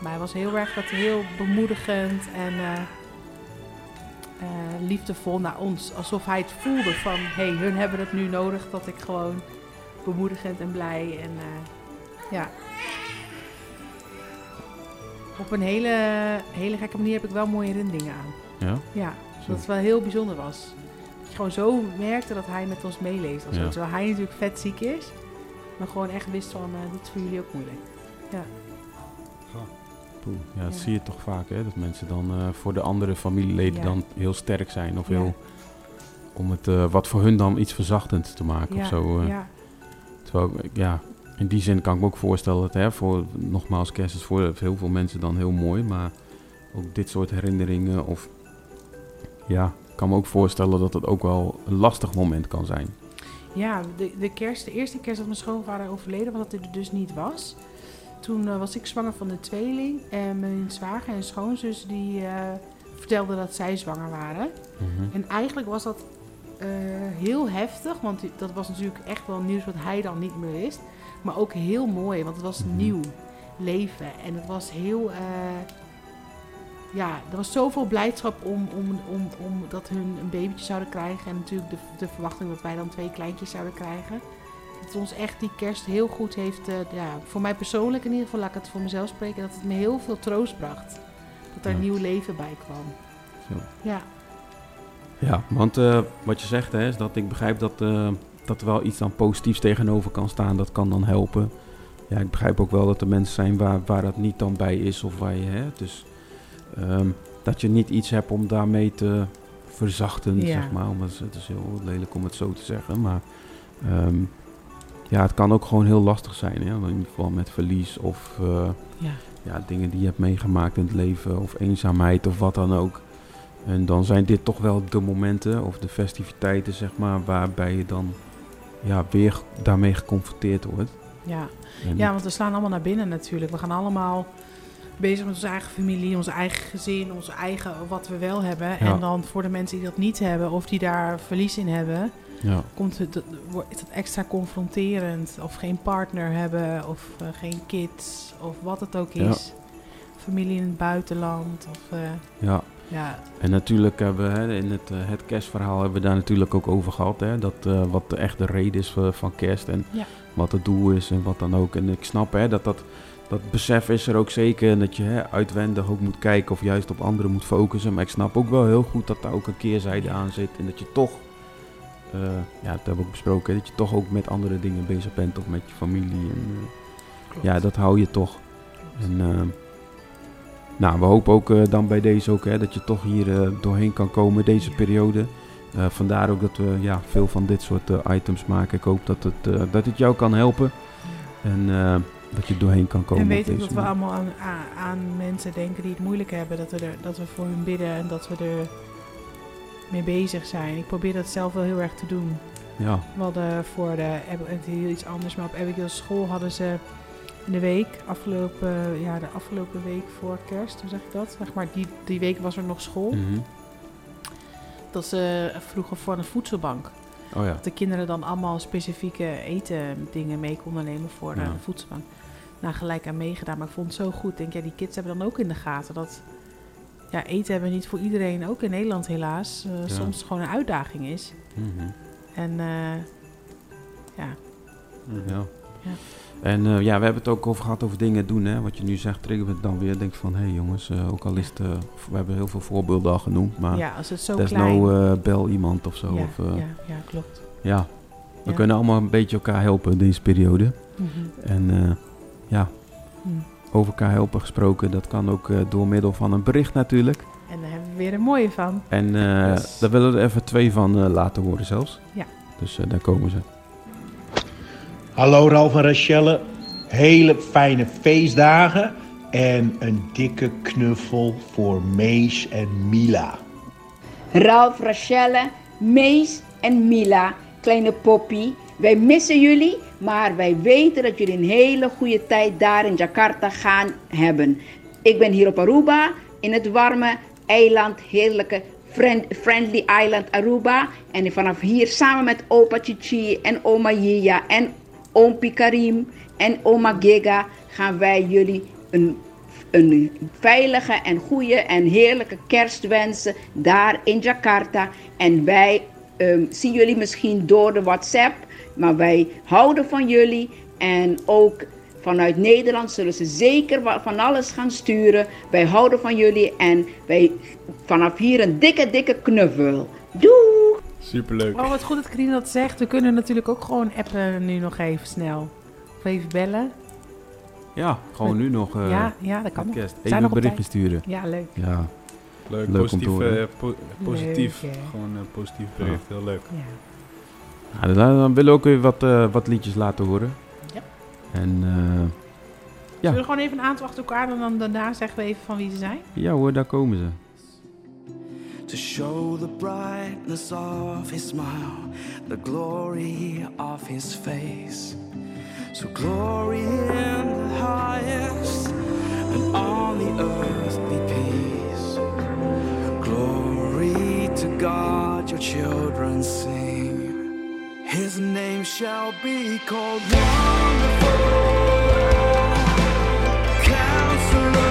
Maar hij was heel erg dat heel bemoedigend en eh, eh, liefdevol naar ons. Alsof hij het voelde van, hé, hey, hun hebben het nu nodig dat ik gewoon bemoedigend en blij en eh, ja. Op een hele, hele gekke manier heb ik wel mooie herinneringen aan. Ja? Ja, Dat het wel heel bijzonder was. Dat je gewoon zo merkte dat hij met ons zo. Ja. Terwijl hij natuurlijk vet ziek is. Maar gewoon echt wist van, eh, dit is voor jullie ook moeilijk. Ja. Poeh, ja, dat Ja. zie je toch vaak, hè? Dat mensen dan eh, voor de andere familieleden Ja. dan heel sterk zijn. Of Ja. heel... Om het eh, wat voor hun dan iets verzachtends te maken ja, of zo. eh. ja, Terwijl, ja, in die zin kan ik me ook voorstellen dat, hè, voor, nogmaals, kerst is voor heel veel mensen dan heel mooi. Maar ook dit soort herinneringen of... Ja, ik kan me ook voorstellen dat het ook wel een lastig moment kan zijn. ja de, de, kerst, de eerste kerst dat mijn schoonvader overleden was, dat hij er dus niet was. Toen eh, was ik zwanger van de tweeling. En mijn zwager en schoonzus die eh, vertelden dat zij zwanger waren. Mhm. En eigenlijk was dat eh, heel heftig, want dat was natuurlijk echt wel nieuws wat hij dan niet meer wist. Maar ook heel mooi, want het was Mhm. nieuw leven. En het was heel. Ja, er was zoveel blijdschap om, om, om, om dat hun een babytje zouden krijgen. En natuurlijk de, de verwachting dat wij dan twee kleintjes zouden krijgen. Dat het ons echt die kerst heel goed heeft. eh, ja, voor mij persoonlijk in ieder geval, laat ik het voor mezelf spreken, dat het me heel veel troost bracht. Dat er Ja. nieuw leven bij kwam. Zo. Ja. Ja, want eh, wat je zegt hè, is dat ik begrijp dat, eh, dat er wel iets dan positiefs tegenover kan staan. Dat kan dan helpen. Ja, ik begrijp ook wel dat er mensen zijn waar, waar dat niet dan bij is of waar je, hè, dus ehm, dat je niet iets hebt om daarmee te verzachten, Ja. zeg maar. Omdat het, het is heel lelijk om het zo te zeggen, maar ehm, ja, het kan ook gewoon heel lastig zijn, hè? in ieder geval met verlies of eh, Ja. ja, dingen die je hebt meegemaakt in het leven of eenzaamheid of wat dan ook. En dan zijn dit toch wel de momenten of de festiviteiten, zeg maar, waarbij je dan ja, weer daarmee geconfronteerd wordt. Ja. En- ja, want we slaan allemaal naar binnen natuurlijk. We gaan allemaal bezig met onze eigen familie, onze eigen gezin, onze eigen wat we wel hebben. Ja. En dan voor de mensen die dat niet hebben of die daar verlies in hebben, Ja. komt het, wordt het extra confronterend. Of geen partner hebben of eh, geen kids of wat het ook Ja. is. Familie in het buitenland. Of, eh, Ja. ja, En natuurlijk hebben we hè, in het, eh, het kerstverhaal hebben we daar natuurlijk ook over gehad. Hè, dat, eh, wat de echte reden is van, kerst en wat het doel is en wat dan ook. En ik snap hè, dat dat, dat besef is er ook zeker. En dat je hè, uitwendig ook moet kijken of juist op anderen moet focussen. Maar ik snap ook wel heel goed dat daar ook een keerzijde aan zit. En dat je toch, eh, ja dat hebben we ook besproken, hè, dat je toch ook met andere dingen bezig bent. Of met je familie. En, eh, ja, dat hou je toch. En eh, nou, we hopen ook dan bij deze ook hè, dat je toch hier doorheen kan komen deze periode. Vandaar ook dat we ja, veel van dit soort items maken. Ik hoop dat het, dat het jou kan helpen. En dat je doorheen kan komen. En weet ik dat we allemaal aan, aan, mensen denken die het moeilijk hebben. Dat we, er, dat we voor hun bidden en dat we er mee bezig zijn. Ik probeer dat zelf wel heel erg te doen. Ja, We hadden voor de, het heel iets anders, maar op Abigail's school hadden ze in de week, afgelopen, ja, de afgelopen week voor kerst, hoe zeg ik dat? Zeg maar, die, die week was er nog school. mhm. Dat ze vroegen voor een voedselbank. Oh ja. Dat de kinderen dan allemaal specifieke eten dingen mee konden nemen voor Ja. de voedselbank. Nou, gelijk aan meegedaan, maar ik vond het zo goed. Denk, ja, die kids hebben dan ook in de gaten dat ja, eten hebben niet voor iedereen, ook in Nederland helaas, eh, Ja. soms gewoon een uitdaging is. Mhm. En eh, ja, Ja. Ja. En eh, ja, we hebben het ook over gehad over dingen doen. Hè? Wat je nu zegt, triggert het dan weer. Denk van, hé hey jongens, eh, ook al is het... eh, we hebben heel veel voorbeelden al genoemd. Maar ja, als het zo klein no bel iemand of zo. ja, of, ja, ja, klopt. ja. we Ja. kunnen allemaal een beetje elkaar helpen deze periode. Mhm. En ja, Hm. over elkaar helpen gesproken. Dat kan ook door middel van een bericht natuurlijk. En daar hebben we weer een mooie van. En daar willen we er even twee van laten horen zelfs. Ja. Dus daar komen ze. Hallo Ralf en Rachelle. Hele fijne feestdagen. En een dikke knuffel voor Mees en Mila. Ralf, Rachelle, Mees en Mila. kleine poppy. Wij missen jullie, maar wij weten dat jullie een hele goede tijd daar in Jakarta gaan hebben. Ik ben hier op Aruba, in het warme eiland, heerlijke friend- friendly island Aruba. En vanaf hier samen met opa Chichi en oma Yia en oompie Karim en oma Giga gaan wij jullie een een veilige en goede en heerlijke kerst wensen daar in Jakarta. En wij ehm, zien jullie misschien door de WhatsApp, maar wij houden van jullie. En ook vanuit Nederland zullen ze zeker van alles gaan sturen. Wij houden van jullie en wij vanaf hier een dikke, dikke knuffel. Doei! Superleuk. Oh, wat goed dat Karine dat zegt. We kunnen natuurlijk ook gewoon appen nu nog even snel. Of even bellen. Ja, gewoon nu nog. eh, ja, ja, dat kan nog. podcast. We Even zijn nog een berichtje tijd. sturen. Ja, leuk. Ja. Leuk, Leuk om te positief, horen. eh, po- positief. Leuk, ja. Gewoon een positief bericht, heel leuk. Ja. Ja, dan, dan willen we ook weer wat, eh, wat liedjes laten horen. Ja. En eh, Zullen we gewoon even een aantal achter elkaar en dan daarna zeggen we even van wie ze zijn? ja hoor, daar komen ze. To show the brightness of his smile, the glory of his face. So glory in the highest, and on the earth be peace. Glory to God, your children sing. His name shall be called Wonderful. Counselor,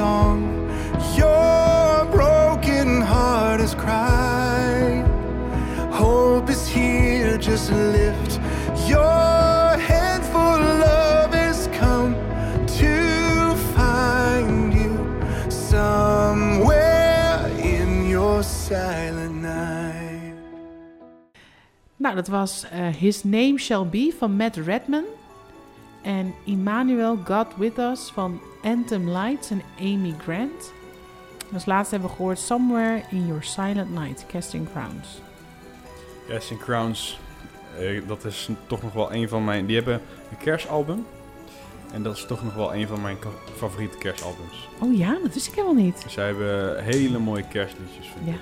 song your broken heart has cried. Hope is here, just lift your head, for love has come to find you somewhere in your silent night. Nou, dat was eh, His Name Shall Be van Matt Redman. En Emmanuel God With Us van Anthem Lights en Amy Grant. En als laatste hebben we gehoord Somewhere in Your Silent Night, Casting Crowns. Casting Crowns, eh, dat is toch nog wel een van mijn... Die hebben een kerstalbum. En dat is toch nog wel een van mijn favoriete kerstalbums. Oh ja, dat wist ik helemaal niet. Zij hebben hele mooie kerstliedjes, vind Ja. ik.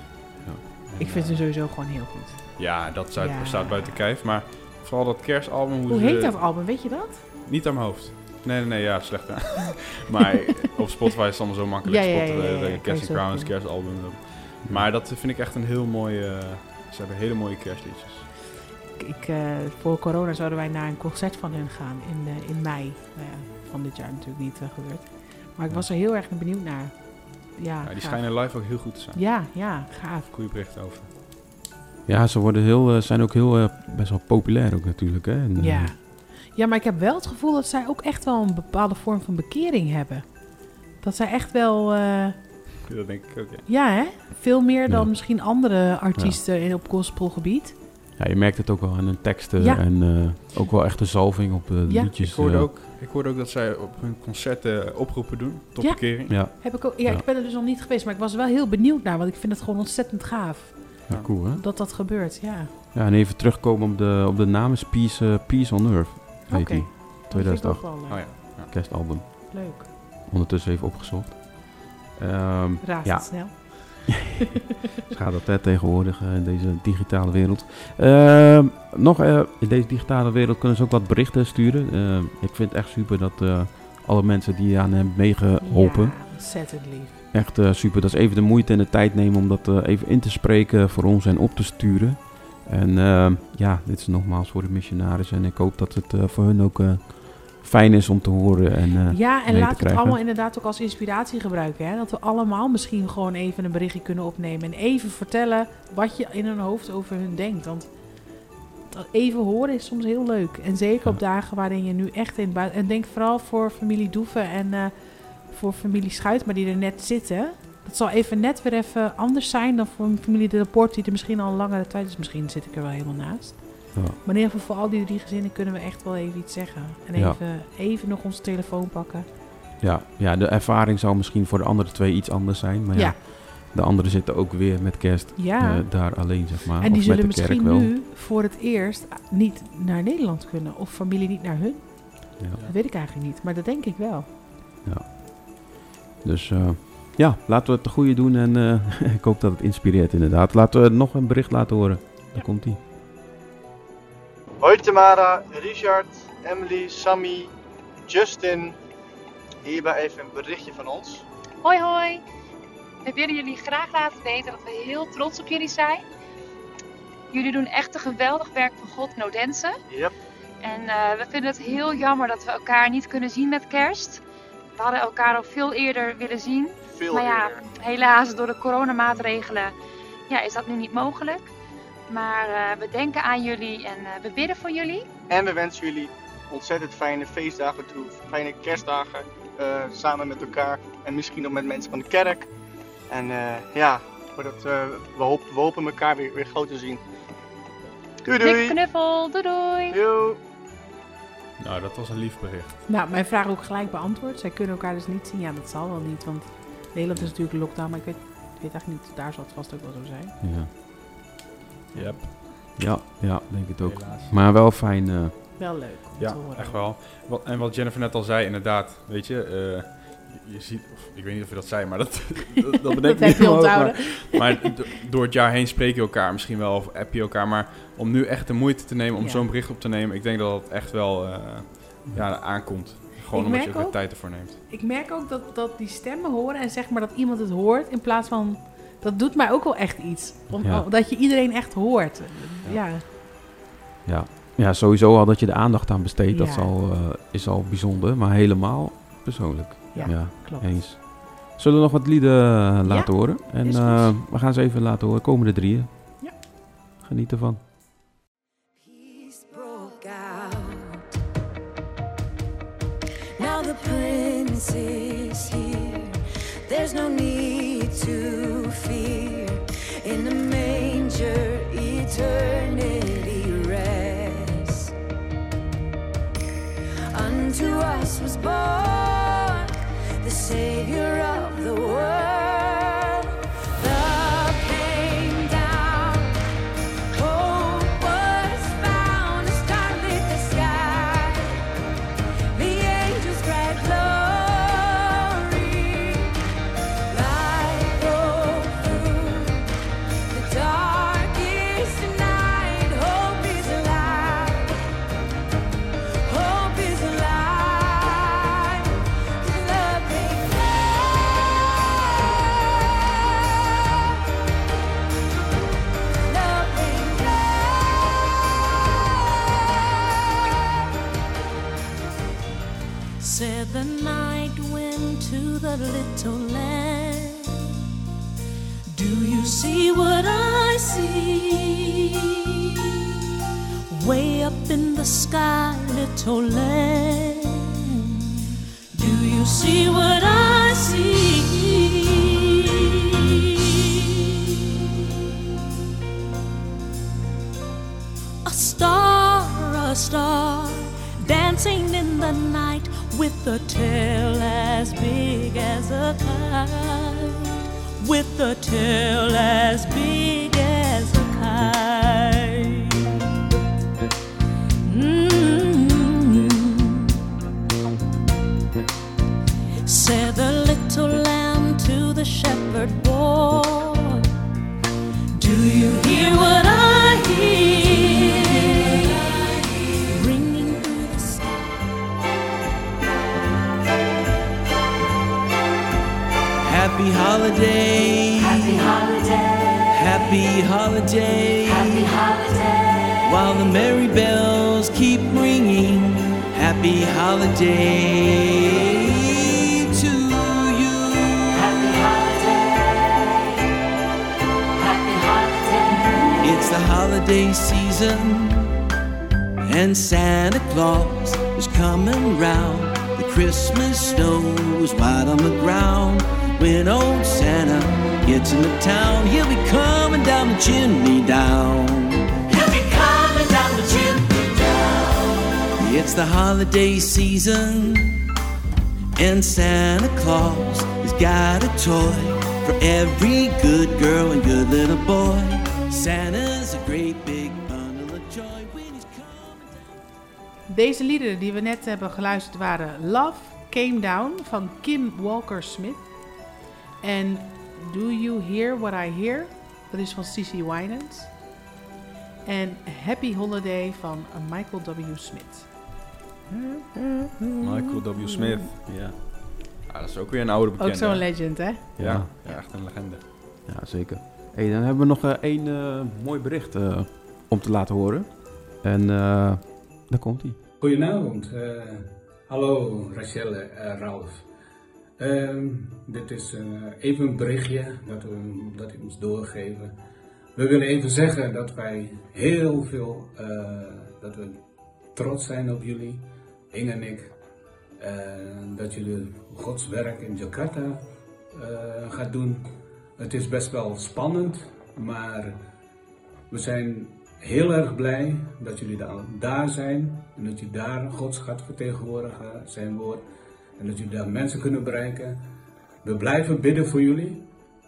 Ja. En, Ik vind eh, ze sowieso gewoon heel goed. Ja, dat staat, Ja. staat buiten kijf. Maar vooral dat kerstalbum... Hoe ze- heet dat album, weet je dat? Niet aan mijn hoofd. Nee, nee, nee, ja, slecht. maar op Spotify is het allemaal zo makkelijk. Ja, ja, ja, ja, ja, Crowns, kerstalbum. Maar dat vind ik echt een heel mooi... eh, ze hebben hele mooie kerstliedjes. Ik, eh, voor corona zouden wij naar een concert van hen gaan in, eh, in mei. Nou ja, van dit jaar natuurlijk niet gebeurd. Maar ik was er heel erg benieuwd naar. ja, Ja, die schijnen live ook heel goed te zijn. Ja, ja, gaaf. Goeie berichten over. Ja, ze worden heel, zijn ook heel, best wel populair ook natuurlijk. Hè? En, Ja. Ja, maar ik heb wel het gevoel dat zij ook echt wel een bepaalde vorm van bekering hebben. Dat zij echt wel, eh, Dat denk ik ook, ja. ja hè, veel meer dan Ja. misschien andere artiesten in op gospelgebied. ja, je merkt het ook wel aan hun teksten Ja. en eh, ook wel echt een zalving op de Ja. liedjes. Ik hoorde, eh. ook, ik hoorde ook dat zij op hun concerten oproepen doen tot Ja. bekering. Ja, Heb ik, ook, ja, Ja. ik ben er dus nog niet geweest, maar ik was er wel heel benieuwd naar, want ik vind het gewoon ontzettend gaaf ja, cool hè? dat dat gebeurt. Ja, Ja, en even terugkomen op de, op de naam is Peace, eh, Peace on Earth. Heet Oké. die. Ik 2008 ook wel leuk. Oh ja. ja. kerstalbum. leuk. Ondertussen even opgezocht. Ehm, Raast ja, het snel. Gaat dat hè, tegenwoordig eh, in deze digitale wereld. Ehm, nog, eh, in deze digitale wereld kunnen ze ook wat berichten sturen. Ehm, ik vind het echt super dat eh, alle mensen die aan hem meegeholpen. Ja, ontzettend lief. Echt eh, super. Dat is even de moeite en de tijd nemen om dat eh, even in te spreken voor ons en op te sturen. En ehm, ja, dit is nogmaals voor de missionaris. En ik hoop dat het eh, voor hun ook eh, fijn is om te horen. En, eh, Ja, en laten we het allemaal inderdaad ook als inspiratie gebruiken. Hè? Dat we allemaal misschien gewoon even een berichtje kunnen opnemen. En even vertellen wat je in hun hoofd over hun denkt. Want even horen is soms heel leuk. En zeker Ja. op dagen waarin je nu echt in het buiten... En denk vooral voor familie Doeven en voor familie Schuit, maar die er net zitten. Dat zal even net weer even anders zijn dan voor een familie De Laporte... die er misschien al een langere tijd is. Misschien zit ik er wel helemaal naast. ja. Maar in ieder geval voor al die drie gezinnen kunnen we echt wel even iets zeggen. En Ja. even, even nog onze telefoon pakken. Ja, ja, de ervaring zou misschien voor de andere twee iets anders zijn. Maar ja, Ja. de anderen zitten ook weer met kerst Ja. eh, daar alleen, zeg maar. En die Of met zullen de misschien wel. nu voor het eerst niet naar Nederland kunnen. Of familie niet naar hun. Ja. Dat weet ik eigenlijk niet. Maar dat denk ik wel. Dus eh, ja, laten we het de goede doen. En eh, ik hoop dat het inspireert inderdaad. Laten we nog een bericht laten horen. Daar komt ie. Hoi Tamara, Richard, Emily, Sammy, Justin. Hierbij even een berichtje van ons. Hoi hoi! We willen jullie graag laten weten dat we heel trots op jullie zijn. Jullie doen echt een geweldig werk voor God in Odense. Yep. En eh, we vinden het heel jammer dat we elkaar niet kunnen zien met kerst. We hadden elkaar al veel eerder willen zien. Veel maar ja, eerder. helaas door de coronamaatregelen ja, is dat nu niet mogelijk. Maar eh, we denken aan jullie en eh, we bidden voor jullie. En we wensen jullie ontzettend fijne feestdagen toe, fijne kerstdagen eh, samen met elkaar en misschien nog met mensen van de kerk. En ja, voordat, we, hopen, we hopen elkaar weer, weer gauw te zien. Doei Dikke doei! knuffel, doei doei! Yo. Nou, dat was een lief bericht. Nou, mijn vraag ook gelijk beantwoord. Zij kunnen elkaar dus niet zien. Ja, dat zal wel niet. Want Nederland is natuurlijk lockdown. Maar ik weet, ik weet eigenlijk niet. Daar zal het vast ook wel zo zijn. Ja, Yep. ja, ja denk het ook. Helaas. Maar wel fijn. eh, Wel leuk om Ja, te horen. echt wel. Wat, en wat Jennifer net al zei, inderdaad, weet je, eh, je, ziet, of, ik weet niet of je dat zei, maar dat, dat, dat bedenk Dat ik heb niet je omhoog, onthouden. Maar, maar do- door het jaar heen spreek je elkaar misschien wel, of app je elkaar, maar om nu echt de moeite te nemen om Ja. zo'n bericht op te nemen, ik denk dat het echt wel eh, ja, aankomt. Gewoon Ik omdat je merk ook weer ook- tijd ervoor neemt. Ik merk ook dat, dat die stemmen horen en zeg maar dat iemand het hoort in plaats van... Dat doet mij ook wel echt iets. Om, Ja. Dat je iedereen echt hoort. Ja. ja. ja, sowieso al dat je de aandacht aan besteedt. Dat is al, eh, is al bijzonder. Maar helemaal persoonlijk. Ja, klopt. Eens. Zullen we nog wat lieden eh, laten Ja, horen? En is goed. eh, we gaan ze even laten horen. Komende drieën. Ja. Geniet ervan. Now the prince is here. There's no need to fear. In the manger, eternity rests. Unto us was born Way up in the sky, little lamb. Do you see what I see? A star, a star, dancing in the night with a tail as big as a kite. With a tail as big the shepherd boy. Do you hear what I hear? Ringing through the Happy holiday. Happy holiday. Happy holiday. Happy holiday. While the merry bells keep ringing. Happy holiday It's the holiday season. And Santa Claus is coming round. The Christmas snow is white on the ground. When old Santa gets into town, he'll be coming down the chimney down. He'll be coming down the chimney down. It's the holiday season, and Santa Claus has got a toy for every good girl and good little boy. Santa's a great big bundle of joy when he's Deze liederen die we net hebben geluisterd waren Love Came Down van Kim Walker-Smith. En Do You Hear What I Hear? Dat is van Cici Winans. En Happy Holiday van Michael W. Smith. Michael W. Smith. Ja. Ah, dat is ook weer een oude bekende. Ook zo'n legend, hè? Ja, Ja. ja, echt een legende. Ja, zeker. Dan hebben we nog eh, één eh, mooi bericht eh, om te laten horen. En daar komt hij. Goedenavond. hallo Rachelle, eh Ralf. Ehm, dit is even een berichtje dat, we, dat ik moest doorgeven. We willen even zeggen dat wij heel veel, dat we trots zijn op jullie, Inge en ik. Dat jullie Gods werk in Jakarta eh gaat doen. Het is best wel spannend, maar we zijn heel erg blij dat jullie daar, zijn en dat jullie daar Gods gaat vertegenwoordigen, zijn woord. En dat jullie daar mensen kunnen bereiken. We blijven bidden voor jullie.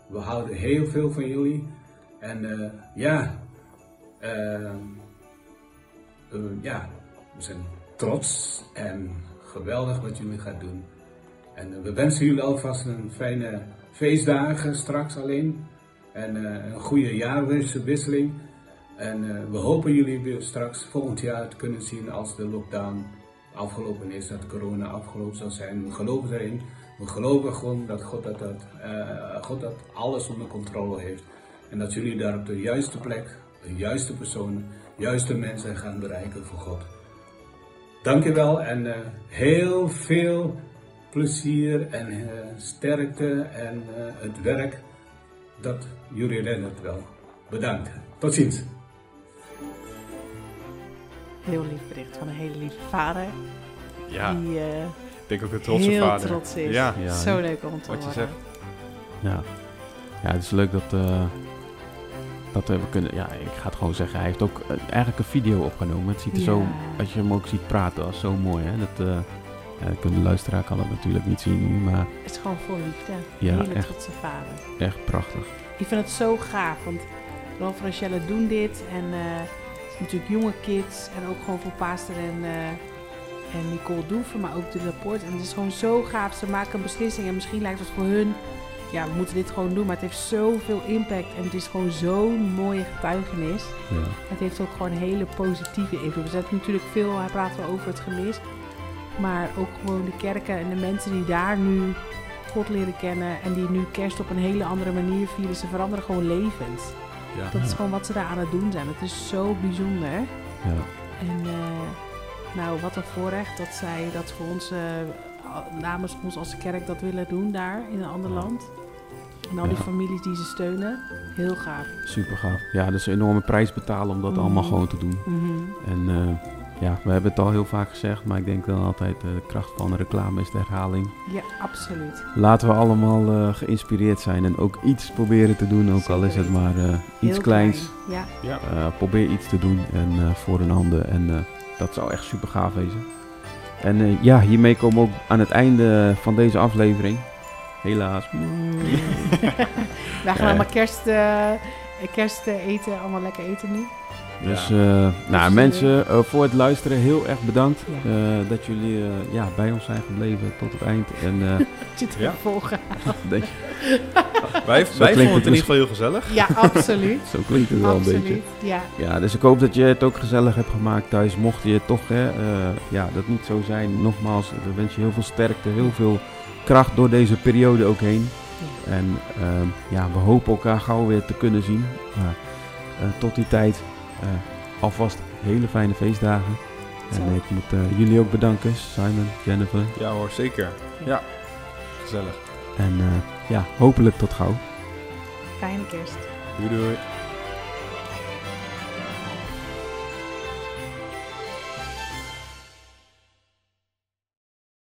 We houden heel veel van jullie. En eh, ja, eh, eh, ja, we zijn trots en geweldig wat jullie gaan doen. En we wensen jullie alvast een fijne feestdagen straks alleen. En eh, een goede jaarwisseling. En eh, we hopen jullie weer straks volgend jaar te kunnen zien als de lockdown afgelopen is, dat corona afgelopen zal zijn. We geloven erin. We geloven gewoon dat God dat, dat, eh, God dat alles onder controle heeft. En dat jullie daar op de juiste plek, de juiste personen, juiste mensen gaan bereiken voor God. Dankjewel en heel veel plezier en eh, sterkte en eh, het werk. Dat jullie redden het wel. Bedankt. Tot ziens. Heel lief bericht van een hele lieve vader. Ja. Die eh, Ik denk ook een trotse heel vader. trots is. Ja. Zo leuk om te Wat je zegt. Ja. ja, het is leuk dat, eh, dat we kunnen... Ja, ik ga het gewoon zeggen. Hij heeft ook eigenlijk een video opgenomen. Het ziet er zo... Als je hem ook ziet praten, dat is zo mooi, hè. Dat, eh ja, dat de luisteraar kan het natuurlijk niet zien nu, maar Het is gewoon vol liefde. Ja, hele echt. trotse vader. echt prachtig. Ik vind het zo gaaf, want Ralf en Rachelle doen dit. En eh, het is natuurlijk jonge kids. En ook gewoon voor Paaster en, eh, en Nicole Doeven, maar ook de rapport. En het is gewoon zo gaaf. Ze maken een beslissing en misschien lijkt het voor hun... Ja, we moeten dit gewoon doen, maar het heeft zoveel impact. En het is gewoon zo'n mooie getuigenis. Ja. Het heeft ook gewoon een hele positieve invloed. We zetten natuurlijk veel, hij praat wel over het gemis. Maar ook gewoon de kerken en de mensen die daar nu God leren kennen. En die nu kerst op een hele andere manier vieren. Ze veranderen gewoon levens. Ja. Dat is gewoon wat ze daar aan het doen zijn. Het is zo bijzonder. Ja. En eh, nou, wat een voorrecht dat zij dat voor ons, eh, namens ons als kerk dat willen doen daar in een ander land. En al die Ja. families die ze steunen, heel gaaf. Super gaaf. Ja, dus een enorme prijs betalen om dat Mhm. allemaal gewoon te doen. Mhm. En eh, ja, we hebben het al heel vaak gezegd, maar ik denk dan altijd eh, de kracht van reclame is de herhaling. Ja, absoluut. Laten we allemaal eh, geïnspireerd zijn en ook iets proberen te doen, ook al is het maar eh, iets Heel kleins. klein, ja. Eh, probeer iets te doen en eh, voor een ander en eh, dat zou echt super gaaf wezen. En eh, ja, hiermee komen we ook aan het einde van deze aflevering. Helaas. Wij gaan allemaal kerst, kerst eten, allemaal lekker eten nu. Dus eh, nou, Dus, mensen, eh, voor het luisteren heel erg bedankt eh, dat jullie eh, ja, bij ons zijn gebleven tot het eind. En, eh, Je het Ja. denk- Wij- Zo wij klinkt vonden het in ieder geval heel gezellig. Ja, absoluut. Zo klinkt het wel Absoluut, een beetje. ja. ja, dus ik hoop dat je het ook gezellig hebt gemaakt thuis. Mocht je toch, hè, eh, ja, dat niet zo zijn. Nogmaals, we wensen je heel veel sterkte, heel veel kracht door deze periode ook heen. En ehm, ja, we hopen elkaar gauw weer te kunnen zien. Maar eh, tot die tijd, eh, alvast hele fijne feestdagen. En ik moet eh, jullie ook bedanken, Simon, Jennifer. Ja hoor, zeker. Ja, gezellig. En eh, ja, hopelijk tot gauw. Fijne kerst. Doei doei.